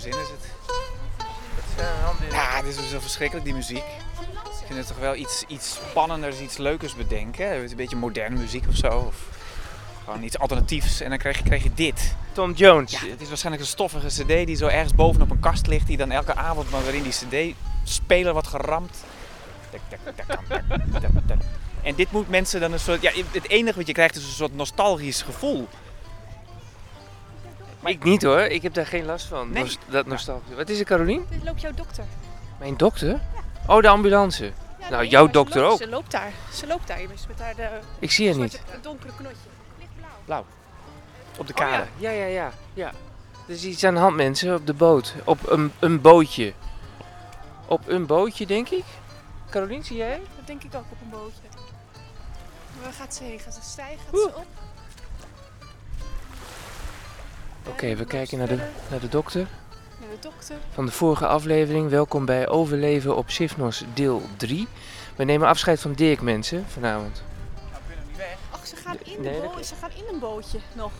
verzinnen ze het. Ja, dit is zo verschrikkelijk, die muziek. Ik vind het toch wel iets, iets spannenders, iets leukers bedenken. Een beetje moderne muziek of zo. Of gewoon iets alternatiefs. En dan krijg je, krijg je dit. Tom Jones. Ja, het is waarschijnlijk een stoffige cd die zo ergens bovenop een kast ligt. Die dan elke avond maar weer in die cd-speler wordt geramd. En dit moet mensen dan een soort... Ja, het enige wat je krijgt is een soort nostalgisch gevoel. Maar ik niet hoor, ik heb daar geen last van. Nee. Nost- dat nostalgie. Wat is er, Carolien? Dit loopt jouw dokter. Mijn dokter? Oh, de ambulance. Ja, Nou, nee, jouw dokter loopt- ook. Ze loopt daar. Ze loopt daar immers met haar de Ik zie haar niet. het donkere knotje. Lichtblauw. Op de Oh, kade. ja. ja, ja, ja, ja. Er is iets aan de hand, mensen, op de boot. Op een, een bootje. Op een bootje, denk ik. Carolien, zie jij? Dat denk ik ook op een bootje. Waar gaat ze heen? Gaat ze stijgen? Gaat Oeh. ze op? Oké, we kijken naar de, naar de dokter. Naar de dokter. Van de vorige aflevering. Welkom bij Overleven op Sifnos deel 3. We nemen afscheid van Dirk, mensen, vanavond. Ach, ze gaan in, de dat bo- ze gaan in een bootje nog.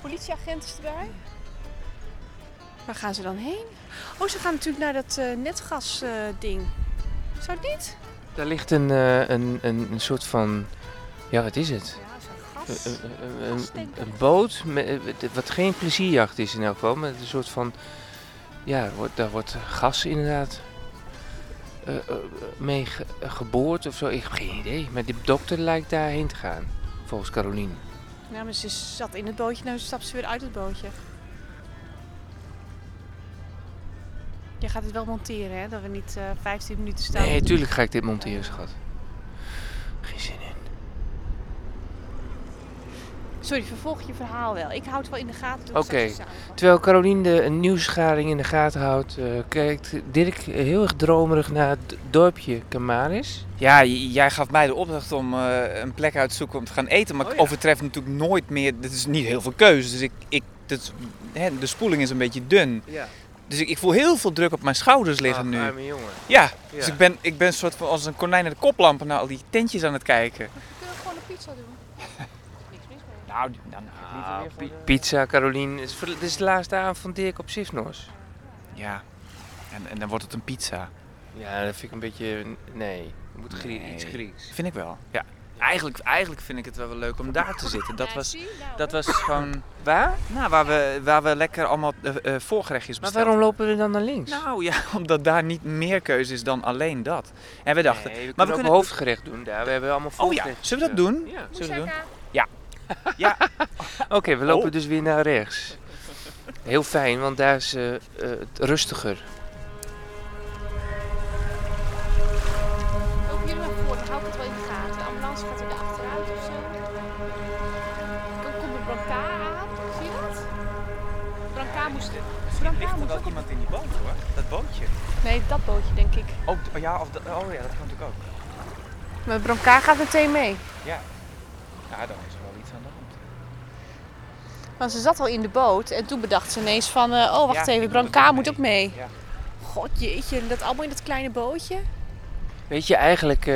Politieagent is erbij. Waar gaan ze dan heen? Oh, ze gaan natuurlijk naar dat eh, netgas eh, ding. Zou het niet? Daar ligt een, eh, een, een, een soort van... Ja, wat is het? Ja, Een, boot, met, eh, wat geen plezierjacht is in elk geval. Met een soort van... Ja, wordt, daar wordt gas inderdaad eh, eh, mee ge- geboord of zo. Ik heb geen idee. Maar die dokter lijkt daarheen te gaan. Volgens Carolien. Ja, maar ze zat in het bootje, nu stapt ze weer uit het bootje. Je gaat het wel monteren, hè? Dat we niet eh 15 minuten staan. Nee, tuurlijk ga ik dit monteren, schat. Geen zin in. Sorry, vervolg je verhaal wel. Ik houd het wel in de gaten. Oké. Terwijl Carolien de nieuwsgaring in de gaten houdt, eh, kijkt Dirk heel erg dromerig naar het dorpje Camaris. Ja, jij gaf mij de opdracht om eh, een plek uit te zoeken om te gaan eten. Maar Oh ik ja. overtref natuurlijk nooit meer. Dit is niet heel veel keuze. Dus ik, ik, dit, hè, de spoeling is een beetje dun. Ja. Dus ik, ik voel heel veel druk op mijn schouders liggen nu. arme jongen. Ja, Ja. dus ik ben, ik ben een soort van als een konijn naar de koplampen naar al die tentjes aan het kijken. We kunnen gewoon een pizza doen. Nou, dan ga ik liever Ah, weer voor pi- de- Pizza, Carolien. Het is, voor- dit is de laatste avond van Dirk op Sifnos. Ja, en, en dan wordt het een pizza. Ja, dat vind ik een beetje... Nee, het moet Grie- Nee. iets Grieks. Vind ik wel. Ja. Eigenlijk, eigenlijk vind ik het wel wel leuk om daar te zitten. Dat was? Nou, dat was gewoon... Waar? Nou, waar we, waar we lekker allemaal eh, eh, voorgerechtjes Maar bestelden. waarom lopen we dan naar links? Nou ja, omdat daar niet meer keuze is dan alleen dat. En we dachten, nee, we maar kunnen we ook kunnen... hoofdgerecht doen daar. We hebben allemaal Oh ja, voorgerecht. zullen we dat doen? Ja. Zullen we dat doen? Ja, Oké, we lopen Oh. dus weer naar rechts. Heel fijn, want daar is eh, eh, het rustiger. Loop jullie maar voor, dan hou ik het wel in de gaten. De ambulance gaat er achteruit of zo. Dan komt de brancard aan. Zie je dat? Brancard moest er. Moest ook op... iemand in die boot hoor, dat bootje. Nee, dat bootje denk ik. Oh, ja, of dat, oh ja, dat kan natuurlijk ook. Maar de brancard gaat meteen mee. Ja, dan is er wel iets aan de hand. Want ze zat al in de boot en toen bedacht ze ineens van... eh, oh, wacht Ja, even, ik moet ook moet mee. ook mee. Ja. God jeetje, dat allemaal in dat kleine bootje. Weet je, eigenlijk eh,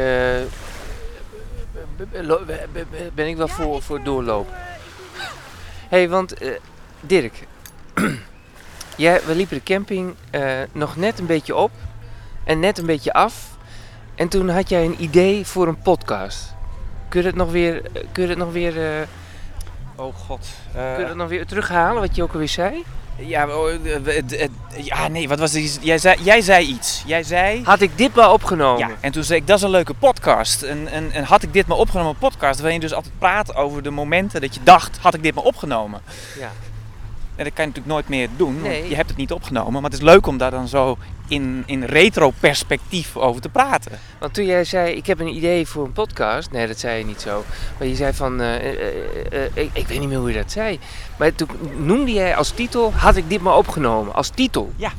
ben ik wel voor, voor doorlopen. Hé, hey, want eh, Dirk, jij, we liepen de camping eh, nog net een beetje op en net een beetje af. En toen had jij een idee voor een podcast. Kun je het nog weer, eh, kun je het nog weer, eh, Oh god. kun je het nog weer terughalen, wat je ook alweer zei? ja, oh, eh, ja, nee, wat was het? Jij zei, jij zei iets. Jij zei... Had ik dit maar opgenomen? Ja, en toen zei ik, dat is een leuke podcast. En, en, en had ik dit maar opgenomen, een podcast, waarin je dus altijd praat over de momenten dat je dacht, had ik dit maar opgenomen. Ja. En dat kan je natuurlijk nooit meer doen, Nee. want je hebt het niet opgenomen. Maar het is leuk om daar dan zo in, in retro-perspectief over te praten. Want toen jij zei, ik heb een idee voor een podcast. Nee, dat zei je niet zo. Maar je zei van, eh, eh, eh, ik, ik weet niet meer hoe je dat zei. Maar toen noemde jij als titel, had ik dit maar opgenomen. Als titel. Ja.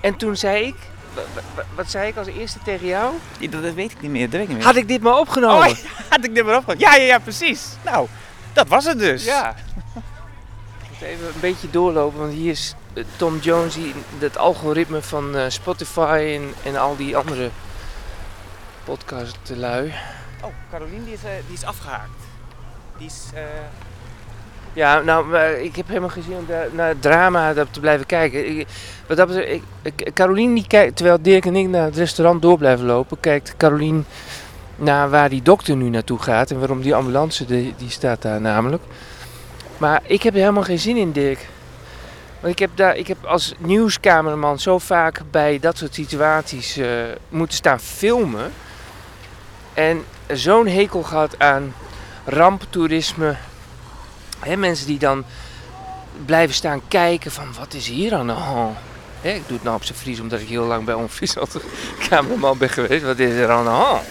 En toen zei ik, wa- wa- wat zei ik als eerste tegen jou? Dat, dat weet ik niet meer, dat weet ik niet meer. Had ik dit maar opgenomen. Oh, had ik dit maar opgenomen? Ja, ja, ja, precies. Nou, dat was het dus. Ja. Even een beetje doorlopen, want hier is Tom Jones, die, het algoritme van eh, Spotify en, en al die andere podcastlui. Oh, Carolien die is, eh, die is afgehaakt. Die is... eh, Ja, nou, ik heb helemaal geen zin om daar, naar het drama te blijven kijken. Ik, wat dat betreft, ik, ik- Carolien die kijkt, terwijl Dirk en ik naar het restaurant door blijven lopen, kijkt Carolien naar waar die dokter nu naartoe gaat en waarom die ambulance, die, die staat daar namelijk. Maar ik heb er helemaal geen zin in, Dirk. Want ik heb, daar, ik heb als nieuwscameraman zo vaak bij dat soort situaties eh, moeten staan filmen. En zo'n hekel gehad aan ramptoerisme. Hè, mensen die dan blijven staan kijken van wat is hier aan de hand? Ik doe het nou op zijn Fries omdat ik heel lang bij Onfriesland cameraman ben geweest. Wat is er aan de hand?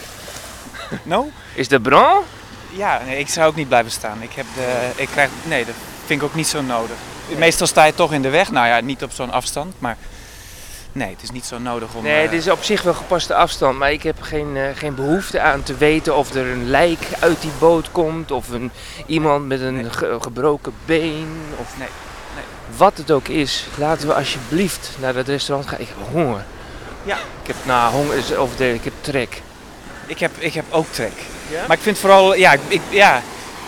No? Is de brand? Ja, nee, ik zou ook niet blijven staan. Ik heb de, ik krijg, nee, dat vind ik ook niet zo nodig. Meestal sta je toch in de weg. Nou ja, niet op zo'n afstand, maar nee, het is niet zo nodig om... Nee, eh, dit is op zich wel gepaste afstand, maar ik heb geen, eh, geen behoefte aan te weten of er een lijk uit die boot komt of een, iemand met een Nee. ge- gebroken been of Nee, nee. wat het ook is. Laten we alsjeblieft naar dat restaurant gaan. Ik heb honger. Ja. Ik heb, nou, honger is overdreven. Ik heb trek. Ik heb, ik heb ook trek. Ja? Maar ik vind vooral, ja, ik, ik- ja,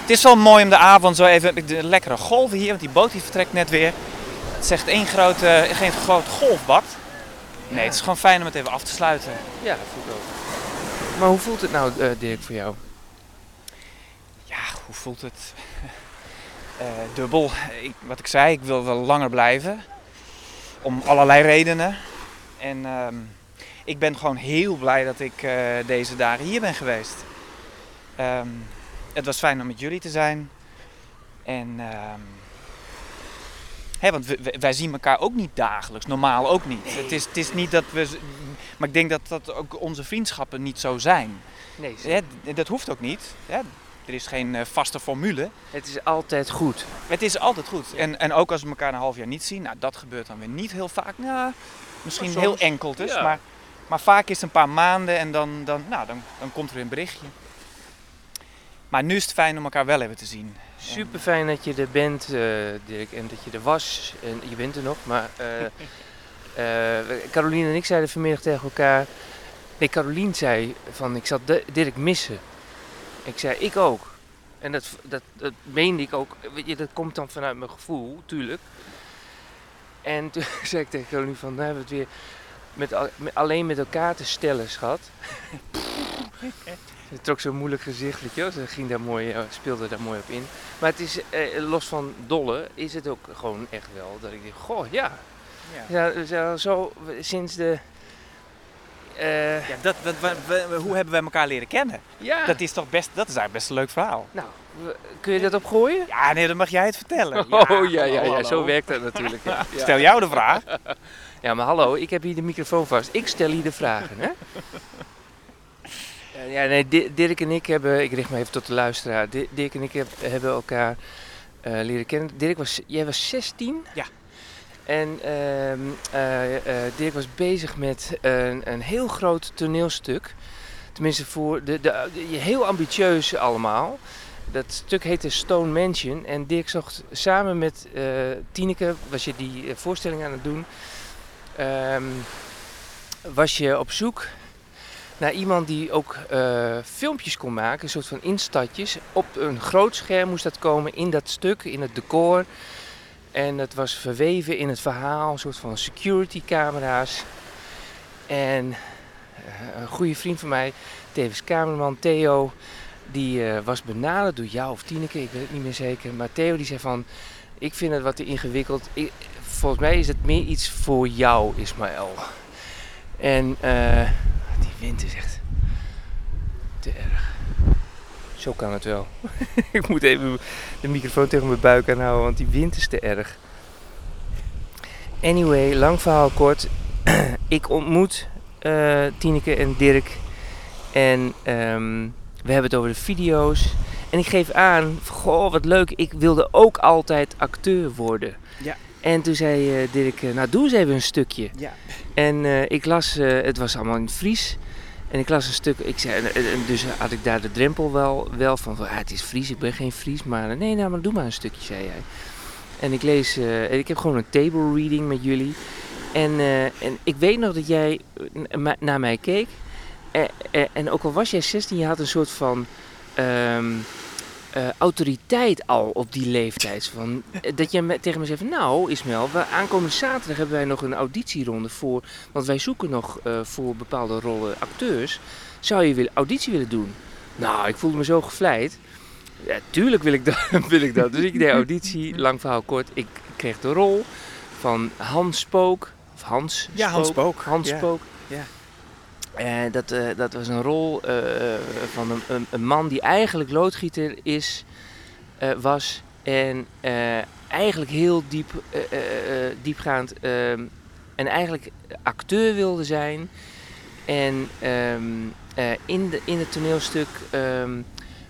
het is wel mooi om de avond zo even, de lekkere golven hier, want die boot die vertrekt net weer. Het echt één grote, geen groot golfbad. Nee, het is gewoon fijn om het even af te sluiten. Ja, dat voel ik ook. Maar hoe voelt het nou, eh, Dirk, voor jou? Ja, hoe voelt het? Eh, dubbel. Ik, wat ik zei, ik wil wel langer blijven. Om allerlei redenen. En ehm, ik ben gewoon heel blij dat ik eh, deze dagen hier ben geweest. Ehm, het was fijn om met jullie te zijn. En ehm, hè, want we- wij zien elkaar ook niet dagelijks, normaal ook niet. Het, is, het is niet dat we. Maar ik denk dat dat ook onze vriendschappen niet zo zijn. Nee, Hè, dat hoeft ook niet. Hè. Er is geen eh, vaste formule. het is altijd goed. Het is altijd goed. En, en ook als we elkaar een half jaar niet zien, nou, dat gebeurt dan weer niet heel vaak. Nou, misschien soms, heel enkel dus. ja. Maar, maar vaak is het een paar maanden en dan, dan, nou, dan, dan komt er een berichtje. Maar nu is het fijn om elkaar wel even te zien. Super fijn dat je er bent, eh, Dirk, en dat je er was. En je bent er nog, maar eh, Caroline en ik zeiden vanmiddag tegen elkaar. Nee, Caroline zei van ik zat Di- Dirk missen. Ik zei ik ook. En dat, dat, dat meende ik ook. Weet je, dat komt dan vanuit mijn gevoel, tuurlijk. En toen zei ik tegen Caroline van, nou hebben we het weer met- alleen met elkaar te stellen, schat. Ze trok zo'n moeilijk gezicht, weet je wel. Ze ging daar mooi, eh, speelde daar mooi op in. Maar het is, eh, los van dolle, is het ook gewoon echt wel dat ik denk, goh, ja. Ja. ja zo, zo sinds de... eh, Ja, dat, dat, we- we- hoe hebben wij elkaar leren kennen? ja, Dat is toch best, dat is eigenlijk best een leuk verhaal. nou, kun je dat opgooien? Ja, nee, dan mag jij het vertellen. oh ja, ja, ja, zo werkt dat natuurlijk. Ja. Stel jou de vraag. Ja, maar hallo, ik heb hier de microfoon vast. Ik stel hier de vragen, hè? Ja, Ja, nee, Di- Dirk en ik hebben, ik richt me even tot de luisteraar. Di- Dirk en ik heb- hebben elkaar eh, leren kennen. Dirk was, jij was 16? Ja. En ehm, eh, eh, Dirk was bezig met een, een heel groot toneelstuk. Tenminste, voor de, de, de- heel ambitieus allemaal. Dat stuk heette Stone Mansion. En Dirk zocht samen met eh Tineke, was je die eh, voorstelling aan het doen. Ehm, was je op zoek naar iemand die ook eh, filmpjes kon maken, een soort van instadjes. Op een groot scherm moest dat komen in dat stuk, in het decor. En dat was verweven in het verhaal, een soort van security camera's. En eh, een goede vriend van mij, tevens cameraman Theo, die eh, was benaderd door jou of Tineke, ik weet het niet meer zeker. Maar Theo die zei van, ik vind het wat te ingewikkeld. Ik, volgens mij is het meer iets voor jou, Ismaël. En eh, wind is echt te erg. Zo kan het wel. ik moet even de microfoon tegen mijn buik aanhouden, want die wind is te erg. Anyway, lang verhaal kort. ik ontmoet eh, Tineke en Dirk. En ehm, we hebben het over de video's. En ik geef aan, goh, wat leuk, ik wilde ook altijd acteur worden. Ja. En toen zei eh, Dirk, eh, nou doe eens even een stukje. Ja. En ik las, het was allemaal in het Fries. En ik las een stuk, ik zei, en- en- en dus had ik daar de drempel wel, wel van, ah, het is Fries, ik ben geen Fries. Maar nee, nou, maar doe maar een stukje, zei hij. En ik lees, eh, ik heb gewoon een table reading met jullie. En, eh, en ik weet nog dat jij eh, na- naar mij keek. Eh, en ook al was jij 16, je had een soort van ehm, eh, autoriteit al op die leeftijd. Van, eh, dat je me- tegen me zegt, nou Ismael, we, aankomende zaterdag hebben wij nog een auditieronde voor, want wij zoeken nog eh, voor bepaalde rollen acteurs. Zou je willen, auditie willen doen? Nou, ik voelde me zo gevleid. Ja, tuurlijk wil ik dat. wil ik dat. Dus ik deed auditie, lang verhaal kort. Ik kreeg de rol van Hans Spook. Of Hans Ja, Hans Spook. Hans Ja. Spook. Ja. En dat, eh, dat was een rol eh, van een, een, een man die eigenlijk loodgieter is, eh, was. En eh, eigenlijk heel diep, eh, eh, eh, diepgaand ehm, en eigenlijk acteur wilde zijn. En ehm, eh, in, de, in het toneelstuk ehm,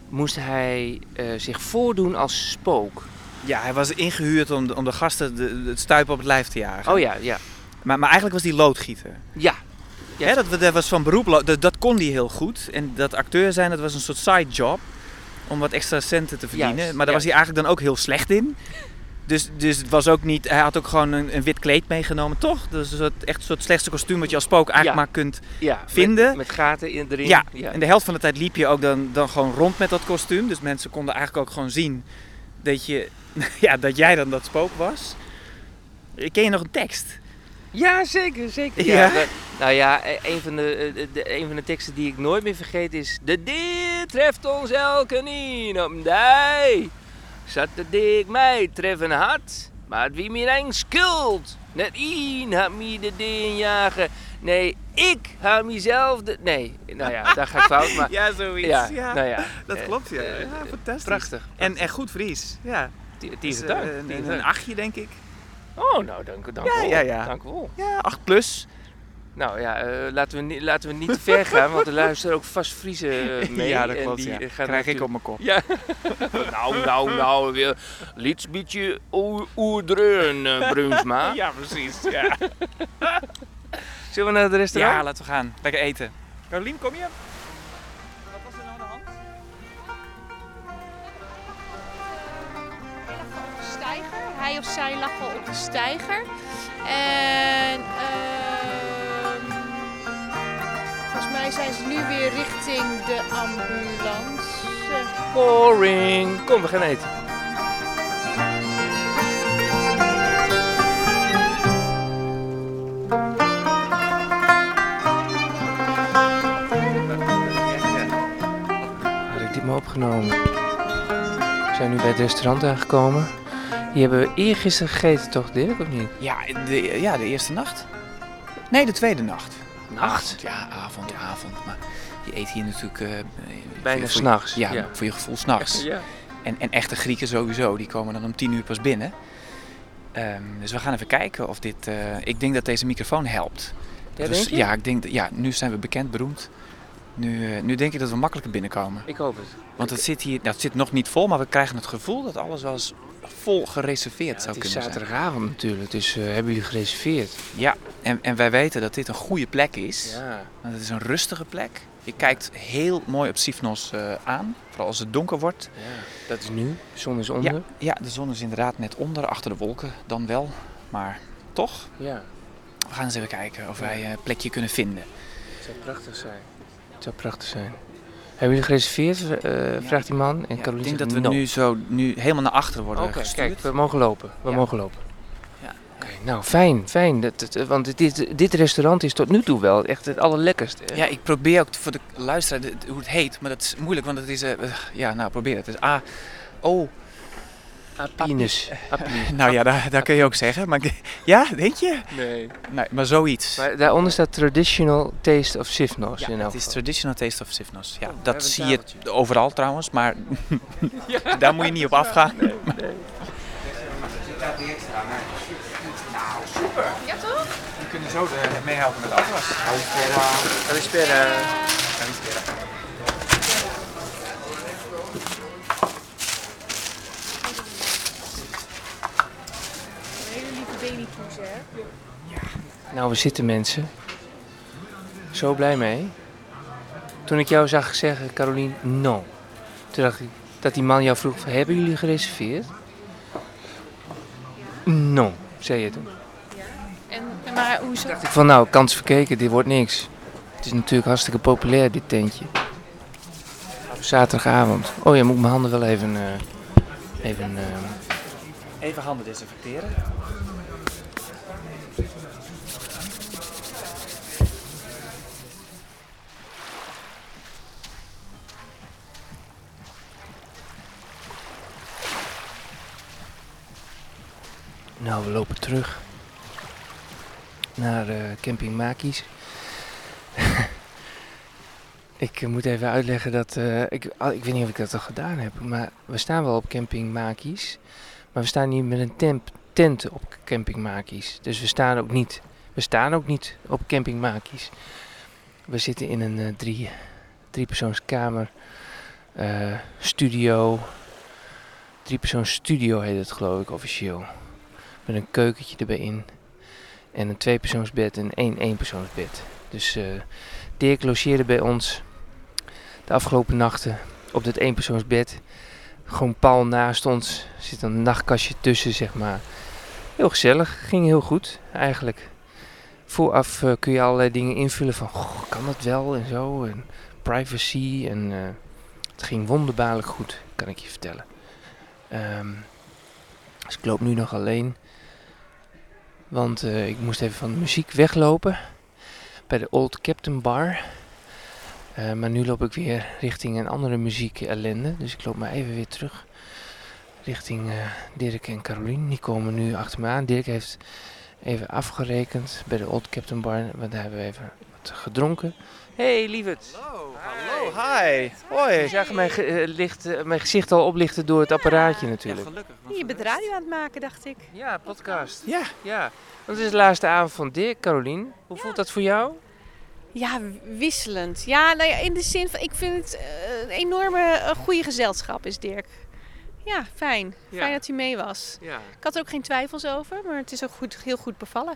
moest hij eh, zich voordoen als spook. Ja, hij was ingehuurd om de, om de gasten de, het stuip op het lijf te jagen. Oh ja, ja. Maar, maar eigenlijk was hij loodgieter. Ja. Hè, dat, dat was van beroep, dat, dat kon hij heel goed. En dat acteur zijn, dat was een soort side job. Om wat extra centen te verdienen. Juist, maar daar was hij eigenlijk dan ook heel slecht in. Dus, dus het was ook niet, hij had ook gewoon een, een wit kleed meegenomen, toch? Dus een soort, echt een soort slechtste kostuum wat je als spook eigenlijk Ja. maar kunt ja. Met- Vinden. Met, gaten in, erin. Ja, en de helft van de tijd liep je ook dan, dan gewoon rond met dat kostuum. Dus mensen konden eigenlijk ook gewoon zien dat, je, ja, dat jij dan dat spook was. Ken je nog een tekst? Ja, zeker, zeker. Ja? Nou ja, e- een van de, eh, de, een van de teksten die ik nooit meer vergeet is... De dier treft ons elke niet op dij. Zat de dik mij treffen had, maar wie meer een schuld. Net één had me de ding jagen. Nee, ik had mezelf de... Nee, nou ja, daar ga ik fout, maar... Ja, zoiets. Ja, Ja, nou ja. dat klopt, ja. eh, ja eh, fantastisch. Prachtig. En, en goed Fries, ja. Die is een, dank. een achtje, denk ik. Oh, nou, dank, dank Ja, wel. ja, ja. Dank wel. Ja, 8 plus. Nou ja, eh, laten, we niet, laten we niet te ver gaan, want er luisteren ook vast Friese eh, mee. ja, dat en die ja. Krijg ik op mijn kop. Ja. nou, nou, nou, weer. Liets beetje oer- oerdreun, eh, Brunsma. Ja, precies. Ja. Zullen we naar het restaurant? ja, laten we gaan. Lekker eten. Carolien, kom je? Hij of zij lag al op de steiger. En ehm, volgens mij zijn ze nu weer richting de ambulance. Boring. Kom, we gaan eten. Had ik dit maar opgenomen. We zijn nu bij het restaurant aangekomen. Die hebben we eergisteren gegeten, toch, Dirk, of niet? Ja de, ja, de eerste nacht. Nee, de tweede nacht. Nacht? Avond, ja, avond, avond. Maar je eet hier natuurlijk... eh, Bijna s'nachts. Ja, Ja. voor je gevoel s'nachts. Ja. En, en echte Grieken sowieso, die komen dan om tien uur pas binnen. Ehm, dus we gaan even kijken of dit... eh, ik denk dat deze microfoon helpt. Ja, Dus denk je? Ja, ik denk, ja, nu zijn we bekend, beroemd. Nu, eh, nu denk ik dat we makkelijker binnenkomen. Ik hoop het. Want het zit hier, nou, het zit nog niet vol, maar we krijgen het gevoel dat alles wel eens vol gereserveerd zou het is kunnen zijn. zaterdagavond natuurlijk, dus eh, hebben jullie gereserveerd? Ja, en, en wij weten dat dit een goede plek is. Ja. Want het is een rustige plek. Je kijkt heel mooi op Sifnos eh, aan, vooral als het donker wordt. ja. Dat is nu, de zon is onder. Ja, ja, de zon is inderdaad net onder, achter de wolken dan wel. Maar toch, Ja, we gaan eens even kijken of wij een plekje kunnen vinden. het zou prachtig zijn. Het zou prachtig zijn. Hebben jullie gereserveerd? eh, vraagt die man. En Ja, Caroline ik denk dat we no. nu zo nu helemaal naar achteren worden Oké, gestuurd. kijk, we mogen lopen. We mogen lopen. Ja. Oké, nou fijn, fijn. Dat, dat- want dit, dit restaurant is tot nu toe wel echt het allerlekkerste. Ja, ik probeer ook voor de luisteraar hoe het heet, maar dat is moeilijk, want het is... eh, eh, ja, nou, probeer het. Het is A... O... Apinus. Nou ja, daar, daar kun je ook zeggen, maar... Ja, denk je? Nee. Nee, maar zoiets. Maar daaronder staat Traditional Taste of Sifnos. Ja, in het is. Traditional Taste of Sifnos. Ja, Oh, dat zie je overal trouwens, maar daar moet je niet op afgaan. Ja toch? We kunnen zo meehelpen met afwas. Kalispera. Een Nou, we zitten mensen. Zo blij mee. Toen ik jou zag zeggen, Carolien, no. Toen dacht ik dat die man jou vroeg, hebben jullie gereserveerd? No, zei je toen. En, en maar hoezo? dacht ik van, nou, kans verkeken, dit wordt niks. Het is natuurlijk hartstikke populair, dit tentje. Zaterdagavond. Oh ja, moet ik mijn handen wel even... eh, even eh, Even handen desinfecteren. Nou, we lopen terug naar eh, camping Makies. ik eh, moet even uitleggen dat, eh, ik, ah, ik weet niet of ik dat al gedaan heb, maar we staan wel op camping Makies, maar we staan niet met een tent op camping Makies. Dus we staan ook niet, we staan ook niet op camping Makies. We zitten in een drie, driepersoonskamer, studio, driepersoons studio heet het geloof ik officieel. Met een keukentje erbij in. En een tweepersoonsbed en één eenpersoonsbed. Dus eh Dirk logeerde bij ons de afgelopen nachten op dat eenpersoonsbed. Gewoon pal naast ons. Er zit een nachtkastje tussen, zeg maar. Heel gezellig. Ging heel goed, eigenlijk. Vooraf eh, kun je allerlei dingen invullen van... "Goh, kan dat wel en zo. En privacy. En eh, het ging wonderbaarlijk goed, kan ik je vertellen. Ehm, dus ik loop nu nog alleen. Want eh, ik moest even van de muziek weglopen. Bij de Old Captain Bar. Eh, maar nu loop ik weer richting een andere muziek ellende. Dus ik loop maar even weer terug. Richting eh, Dirk en Carolien. Die komen nu achter me aan. Dirk heeft even afgerekend bij de Old Captain Bar. Want daar hebben we even wat gedronken. Hey lieverd. Hallo, hallo, hi. Hoi. Je zag mijn, ge- eh, licht, eh, mijn gezicht al oplichten door het apparaatje natuurlijk. gelukkig. Je bent radio aan het maken, dacht ik. Ja, podcast. Ja, Ja, want het is de laatste avond van Dirk, Carolien. Hoe voelt dat voor jou? Ja, wisselend. Ja, nou ja, in de zin van, ik vind het eh, een enorme eh, goede gezelschap is Dirk. Ja, fijn. Ja. Fijn dat hij mee was. Ja. Ik had er ook geen twijfels over, maar het is ook goed, heel goed bevallen.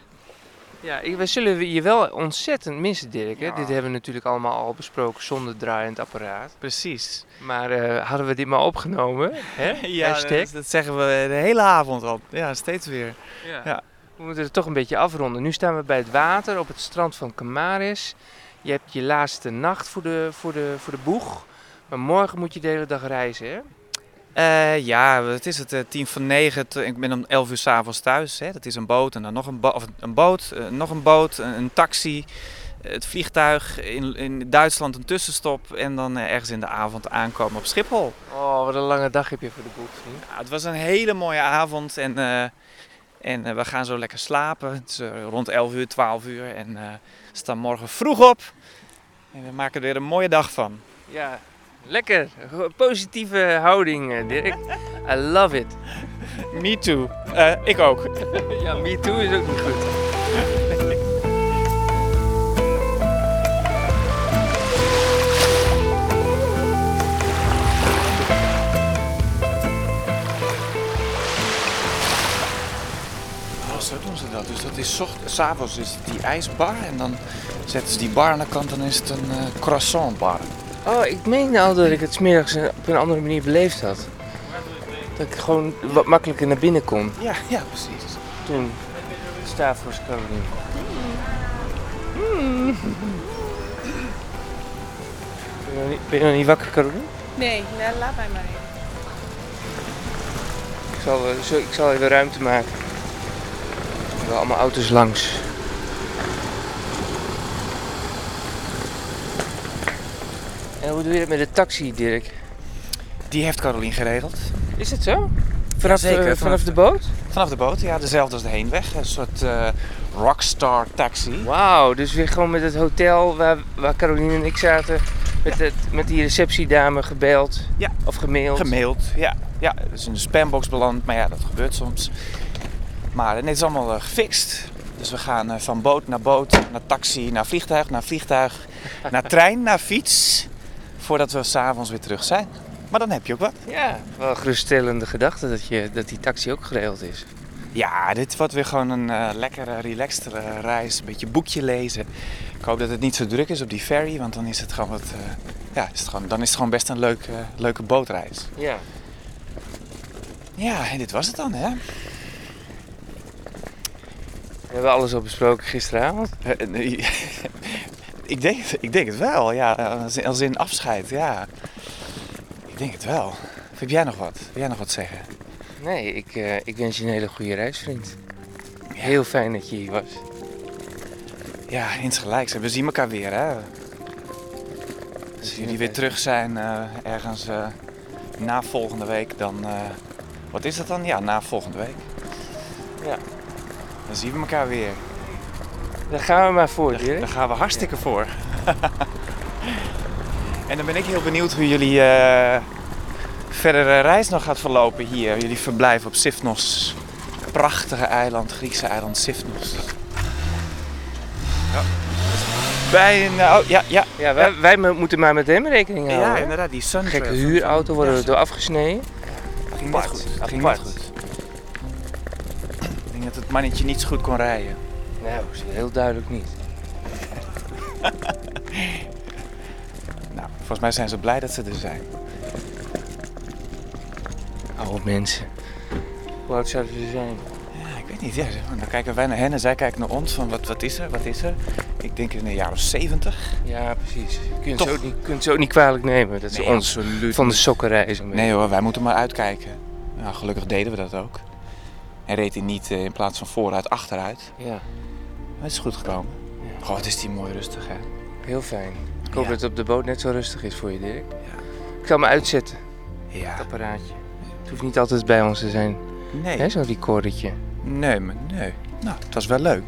Ja, we zullen je wel ontzettend missen, Dirk. Hè? Ja. Dit hebben we natuurlijk allemaal al besproken zonder draaiend apparaat. precies. Maar eh, hadden we dit maar opgenomen? Hè? Ja, dat, dat zeggen we de hele avond al. Ja, steeds weer. Ja. Ja. We moeten het toch een beetje afronden. Nu staan we bij het water op het strand van Camaris. Je hebt je laatste nacht voor de, voor de, voor de boeg. Maar morgen moet je de hele dag reizen, hè? Eh, ja, het is het eh, tien van negen. Ik ben om elf uur s'avonds thuis. Hè. Dat is een boot en dan nog een, bo of een boot, eh, nog een boot, een, een taxi, het vliegtuig. In, in Duitsland een tussenstop en dan ergens in de avond aankomen op Schiphol. Oh, wat een lange dag heb je voor de vriend. Ja, het was een hele mooie avond en, en we gaan zo lekker slapen. Het is rond 11 uur, 12 uur en we staan morgen vroeg op. En we maken er weer een mooie dag van. Ja, lekker. Positieve houding, eh, Dirk. I love it. Me too. Eh, ik ook. Ja, me too is ook niet goed. Oh, zo doen ze dat. Dus dat is s'avonds is het die ijsbar en dan zetten ze die bar aan de kant en dan is het een eh croissantbar. Oh, ik meen al dat ik het smiddags op een andere manier beleefd had. Dat ik gewoon wat makkelijker naar binnen kon. Ja, ja, precies. Toen Stavros Caroline. Ben je nog niet- Ben je nog niet wakker, Caroline? Nee, laat mij maar even. Ik zal, eh, ik zal even ruimte maken. Er hebben allemaal auto's langs. En hoe doe je het met de taxi, Dirk? Die heeft Carolien geregeld. Is het zo? Vanaf, Jazeker, eh, vanaf- vanaf de boot? Vanaf de boot, ja, dezelfde als de heenweg. Een soort eh, rockstar taxi. Wauw, dus weer gewoon met het hotel waar, waar Caroline en ik zaten. Met, het, met die receptiedame gebeld. Ja. Of gemaild. Gemaild, ja. Ja, is in de spambox beland, maar ja, dat gebeurt soms. Maar het is allemaal eh, gefixt. Dus we gaan eh, van boot naar boot, naar taxi, naar vliegtuig, naar vliegtuig, naar trein, naar fiets. Voordat we s'avonds weer terug zijn. Maar dan heb je ook wat. Ja, wel een geruststellende gedachte dat, je, dat die taxi ook geregeld is. Ja, dit wordt weer gewoon een eh, lekkere, relaxtere reis. Een beetje boekje lezen. Ik hoop dat het niet zo druk is op die ferry, want dan is het gewoon, wat, eh, ja, is het gewoon, dan is het gewoon best een leuke, leuke bootreis. Ja. Ja, en dit was het dan, hè? We hebben alles al besproken gisteravond. Ik, denk, ik denk het wel, ja. Als in, als in afscheid, ja. Ik denk het wel. Of heb jij nog wat? Wil jij nog wat zeggen? Nee, ik, eh, ik wens je een hele goede reis, vriend. Heel fijn dat je hier was. Ja, insgelijks. We zien elkaar weer, hè? Als jullie weer terug zijn eh, ergens eh, na volgende week, dan... wat is dat dan? Ja, na volgende week. Ja. Dan zien we elkaar weer. Daar gaan we maar voor, Daar, Dirk. daar gaan we hartstikke voor. en dan ben ik heel benieuwd hoe jullie eh verdere reis nog gaat verlopen hier. Jullie verblijf op Sifnos. Prachtige eiland, Griekse eiland Sifnos. Ja. Bij een... oh, ja, ja. Ja, wij, wij mo- moeten maar met hem rekening houden. Ja, inderdaad, die sun. Gekke huurauto worden we door afgesneden. ging niet goed. Ging niet goed. Ik denk dat het mannetje niet zo goed kon rijden. Nou, is heel duidelijk niet. Nou, volgens mij zijn ze blij dat ze er zijn. Oude mensen. Hoe oud zouden ze zijn? Ja, ik weet niet. Ja, dan kijken wij naar hen en zij kijken naar ons. Van wat, wat is er? Wat is er? Ik denk in jaar of 70. Ja, precies. Je kunt, Toch? ze ook niet, kunt kwalijk nemen dat ze Nee, ons absoluut van de sokken reizen. Nee hoor, wij moeten maar uitkijken. Nou, gelukkig deden we dat ook. En reed hij niet eh, in plaats van vooruit achteruit. Ja, het is goed gekomen. Ja. Goh, is die mooi rustig hè. heel fijn. Ik hoop Ja. dat het op de boot net zo rustig is voor je, Dirk. Ja. Ik zal me uitzetten, Ja. het apparaatje. Het hoeft niet altijd bij ons te zijn, Nee. hè, zo'n recordertje. Nee, maar nee. Nou, het was wel leuk.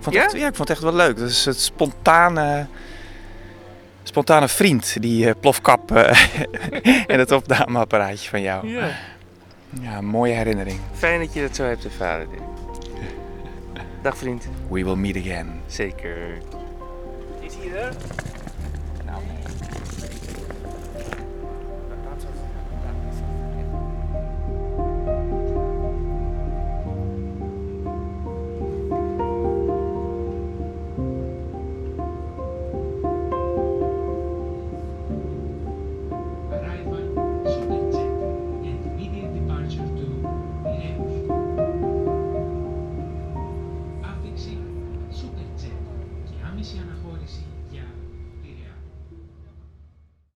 Vond Ja? Echt, ja, ik vond het echt wel leuk. Dat is het spontane, spontane vriend, die eh, plofkap eh, en het opnameapparaatje van jou. Ja. Ja, mooie herinnering. Fijn dat je dat zo hebt ervaren, Dirk. Dag vriend. We will meet again. Zeker. Is hij er? Nou.